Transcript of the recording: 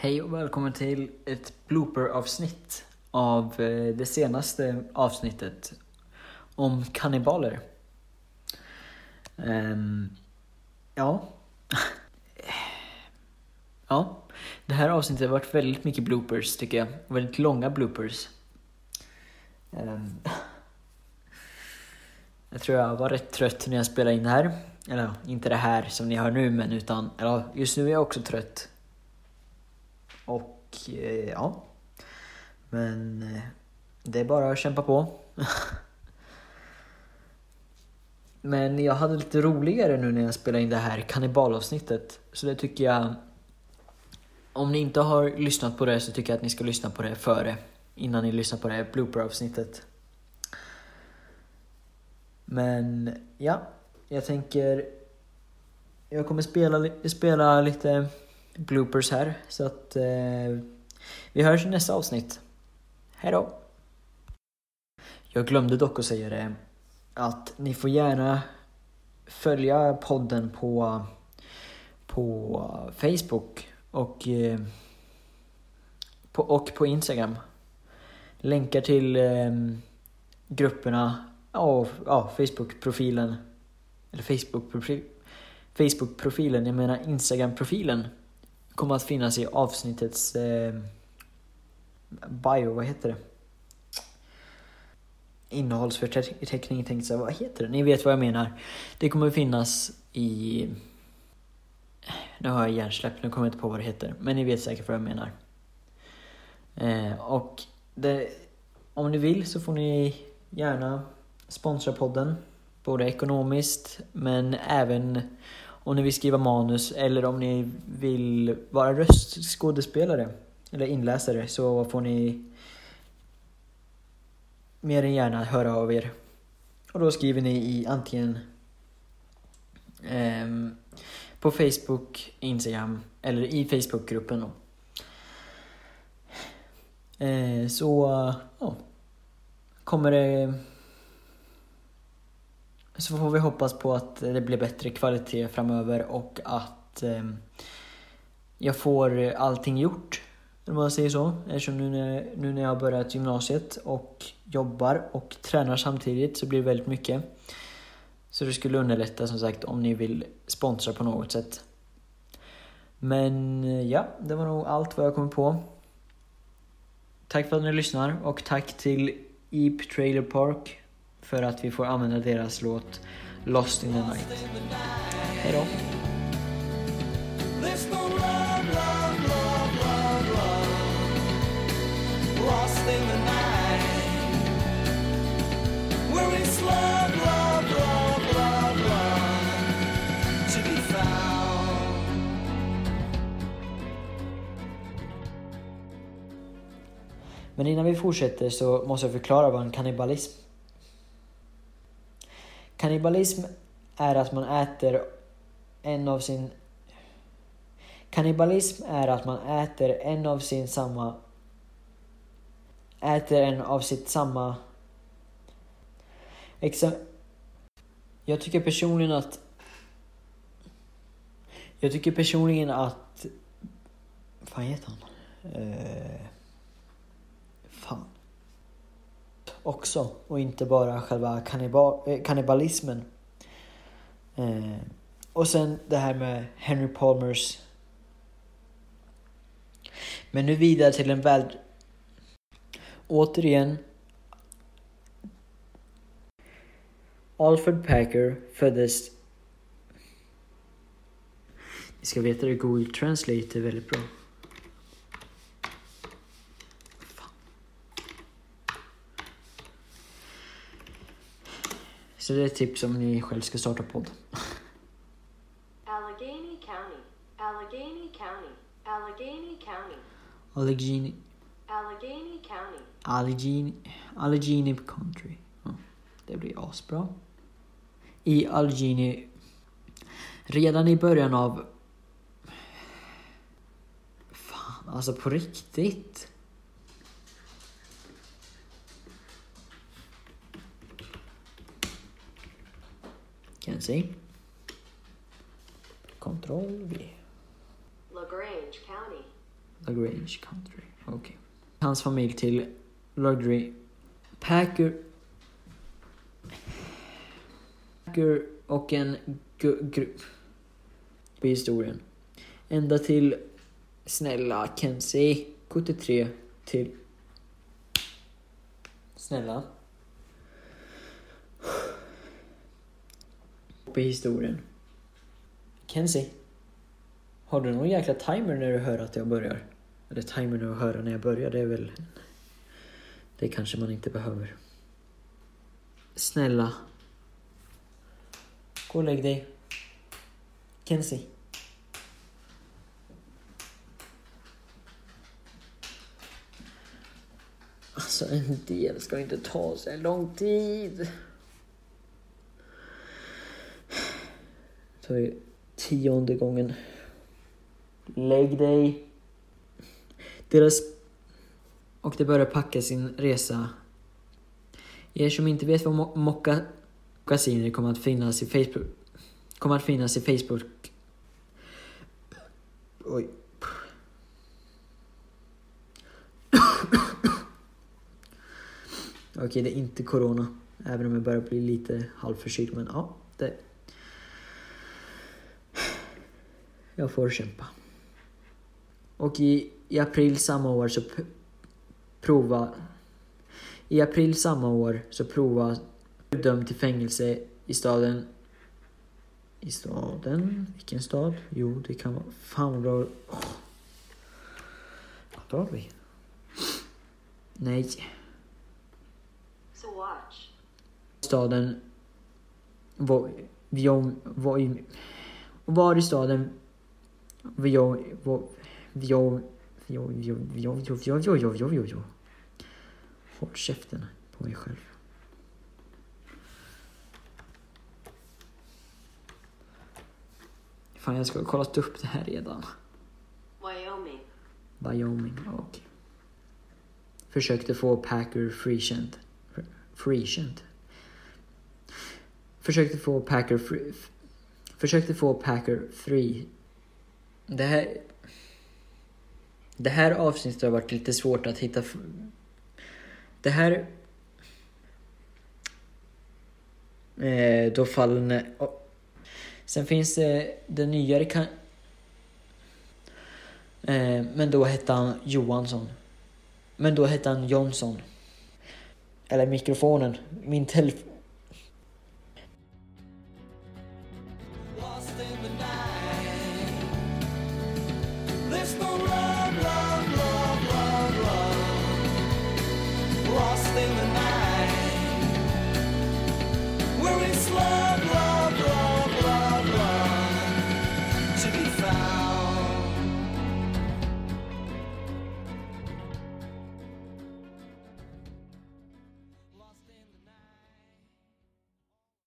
Hej och välkommen till ett blooper-avsnitt av eh, det senaste avsnittet om kannibaler. Um, ja. ja, det här avsnittet har varit väldigt mycket bloopers tycker jag. Väldigt långa bloopers. Um, jag tror jag var rätt trött när jag spelade in det här. Eller inte det här som ni hör nu, men utan, eller just nu är jag också trött. Och eh, ja, men eh, det är bara att kämpa på. men jag hade lite roligare nu när jag spelade in det här kannibalavsnittet. Så det tycker jag, om ni inte har lyssnat på det så tycker jag att ni ska lyssna på det före. Innan ni lyssnar på det här blooper-avsnittet. Men ja, jag tänker... Jag kommer spela, spela lite bloopers här. Så att eh, vi hörs i nästa avsnitt. Hejdå! Jag glömde dock att säga det att ni får gärna följa podden på, på Facebook och, eh, på, och på Instagram. Länkar till eh, grupperna och ja, Facebook-profilen. Eller Facebook-profilen. Facebook-profilen, jag menar Instagram-profilen kommer att finnas i avsnittets eh, bio, vad heter det? Innehållsförteckning tänkte jag vad heter det? Ni vet vad jag menar. Det kommer att finnas i... Nu har jag hjärnsläpp, nu kommer jag inte på vad det heter. Men ni vet säkert vad jag menar. Eh, och det, om ni vill så får ni gärna sponsra podden. Både ekonomiskt men även om ni vill skriva manus eller om ni vill vara röstskådespelare eller inläsare så får ni mer än gärna höra av er. Och då skriver ni i antingen eh, på Facebook, Instagram eller i Facebookgruppen. Då. Eh, så ja, kommer det så får vi hoppas på att det blir bättre kvalitet framöver och att eh, jag får allting gjort. Om man säger så. Eftersom nu när, nu när jag har börjat gymnasiet och jobbar och tränar samtidigt så blir det väldigt mycket. Så det skulle underlätta som sagt om ni vill sponsra på något sätt. Men eh, ja, det var nog allt vad jag kom på. Tack för att ni lyssnar och tack till Eep Trailer Park för att vi får använda deras låt Lost in the Night. Hejdå! Lost in the night Where is love, love, love, love, love To be found Men innan vi fortsätter så måste jag förklara vad en kannibalism Kannibalism är att man äter en av sin... Kannibalism är att man äter en av sin samma... Äter en av sitt samma... Exem... Jag tycker personligen att... Jag tycker personligen att... Vad fan heter han? Uh... Fan också och inte bara själva kannibal, eh, kannibalismen. Eh, och sen det här med Henry Palmers. Men nu vidare till en väl... Återigen. Alfred Packer föddes... Ni ska veta det, Google Translate är väldigt bra. Så det är ett tips om ni själv ska starta podd. Allegheny County, Allegheny County, Allegheny County. Allegheny. Allegheny County. Allegheny, Allegheny Country. Ja, det blir asbra. I Allegheny. Redan i början av... Fan, alltså på riktigt. Mackenzie. Control V. LaGrange County. LaGrange Country. Okej. Hans familj till Logry Packer Packer och en grupp i historien. Ända till snälla Kenzie 73 till snälla i historien. Kenzie, har du någon jäkla timer när du hör att jag börjar? Eller timer när du hör när jag börjar, det är väl... Det kanske man inte behöver. Snälla. Gå och lägg dig. Kenzie. Alltså en del ska inte ta så här lång tid. Tar vi tionde gången. Lägg dig. Deras... Och de börjar packa sin resa. Er som inte vet vad mo- mocka mockasiner kommer att finnas i Facebook... Kommer att finnas i Facebook... Oj. Okej, det är inte corona. Även om jag börjar bli lite halvförkyld, men ja, det... Jag får kämpa. Och i, i april samma år så prova... I april samma år så prova dömd till fängelse i staden... I staden? Vilken stad? Jo, det kan vara... Fan vad bra... Oh. Vart var vi? Nej. Staden var, var, i- var i staden Viom. Håll käften på mig själv. Fan, jag ska ha kollat upp det här redan. Wyoming. Wyoming, okej. Försökte få Packer frikänd. Frikänd. Försökte få Packer free, f- Försökte få Packer free. Det här... Det här avsnittet har varit lite svårt att hitta... f- Det här... Eh, då fallen... oh. Sen finns eh, det den nyare kan... Eh, men då hette han Johansson. Men då hette han Jonsson. Eller mikrofonen. Min telefon